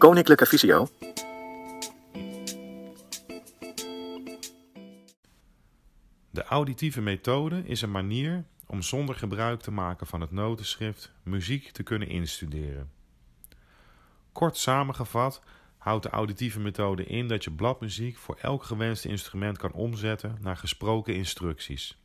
Koninklijke Visio. De auditieve methode is een manier om zonder gebruik te maken van het notenschrift muziek te kunnen instuderen. Kort samengevat houdt de auditieve methode in dat je bladmuziek voor elk gewenste instrument kan omzetten naar gesproken instructies.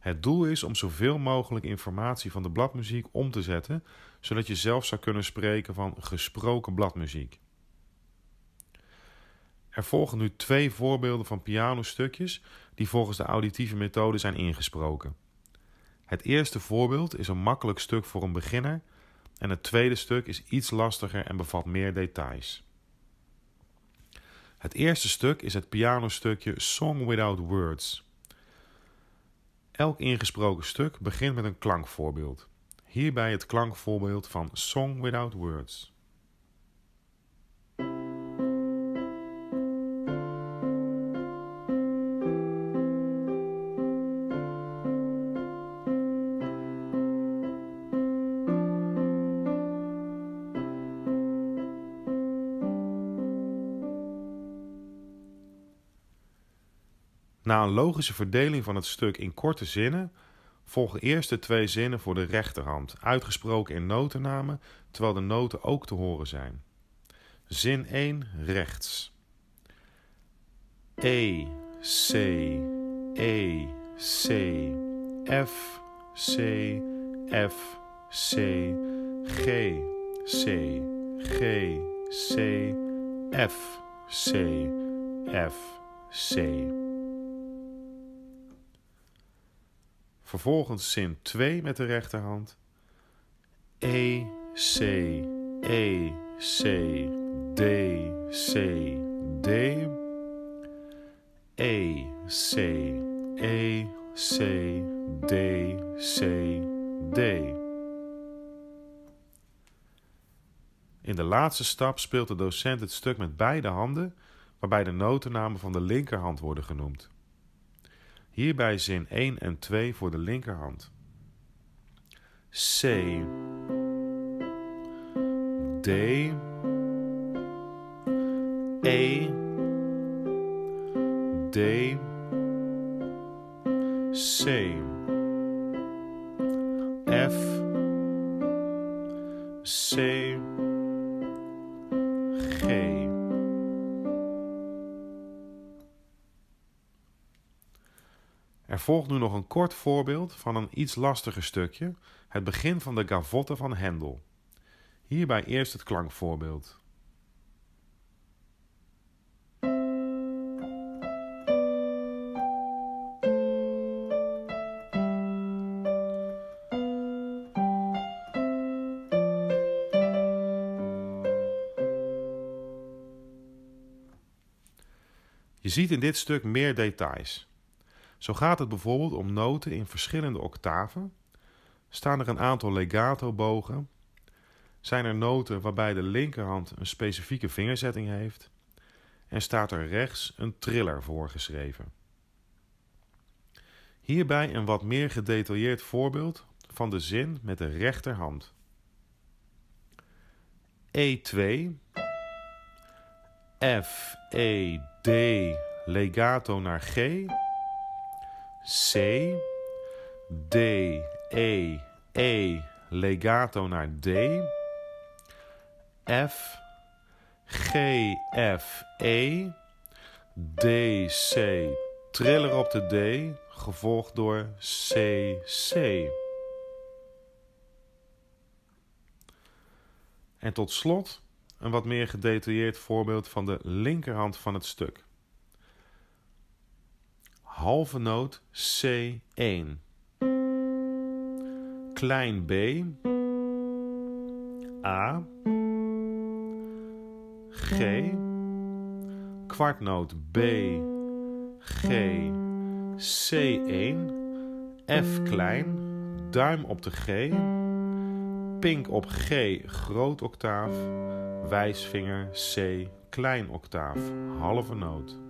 Het doel is om zoveel mogelijk informatie van de bladmuziek om te zetten, zodat je zelf zou kunnen spreken van gesproken bladmuziek. Er volgen nu twee voorbeelden van pianostukjes die volgens de auditieve methode zijn ingesproken. Het eerste voorbeeld is een makkelijk stuk voor een beginner en het tweede stuk is iets lastiger en bevat meer details. Het eerste stuk is het pianostukje Song Without Words. Elk ingesproken stuk begint met een klankvoorbeeld. Hierbij het klankvoorbeeld van Song Without Words. Na een logische verdeling van het stuk in korte zinnen volgen eerst de twee zinnen voor de rechterhand, uitgesproken in notennamen, terwijl de noten ook te horen zijn. Zin 1 rechts. E, C, E, C, F, C, F, C, G, C, G, C, F, C, F, C. Vervolgens zin 2 met de rechterhand. E, C, E, C, D, C, D. E, C, E, C, D, C, D. In de laatste stap speelt de docent het stuk met beide handen, waarbij de notennamen van de linkerhand worden genoemd. Hierbij zin 1 en 2 voor de linkerhand. C. D. E. D. C. F. C. G Er volgt nu nog een kort voorbeeld van een iets lastiger stukje, het begin van de gavotte van Hendel. Hierbij eerst het klankvoorbeeld. Je ziet in dit stuk meer details. Zo gaat het bijvoorbeeld om noten in verschillende octaven. Staan er een aantal legato-bogen? Zijn er noten waarbij de linkerhand een specifieke vingerzetting heeft? En staat er rechts een triller voorgeschreven? Hierbij een wat meer gedetailleerd voorbeeld van de zin met de rechterhand. E2 F E D legato naar G C, D, E, E, legato naar D, F, G, F, E, D, C, triller op de D, gevolgd door C, C. En tot slot een wat meer gedetailleerd voorbeeld van de linkerhand van het stuk halve noot C1. Klein b, A, G, kwartnoot B, G, C1, F klein, duim op de G, pink op G, groot octaaf, wijsvinger C, klein octaaf, halve noot.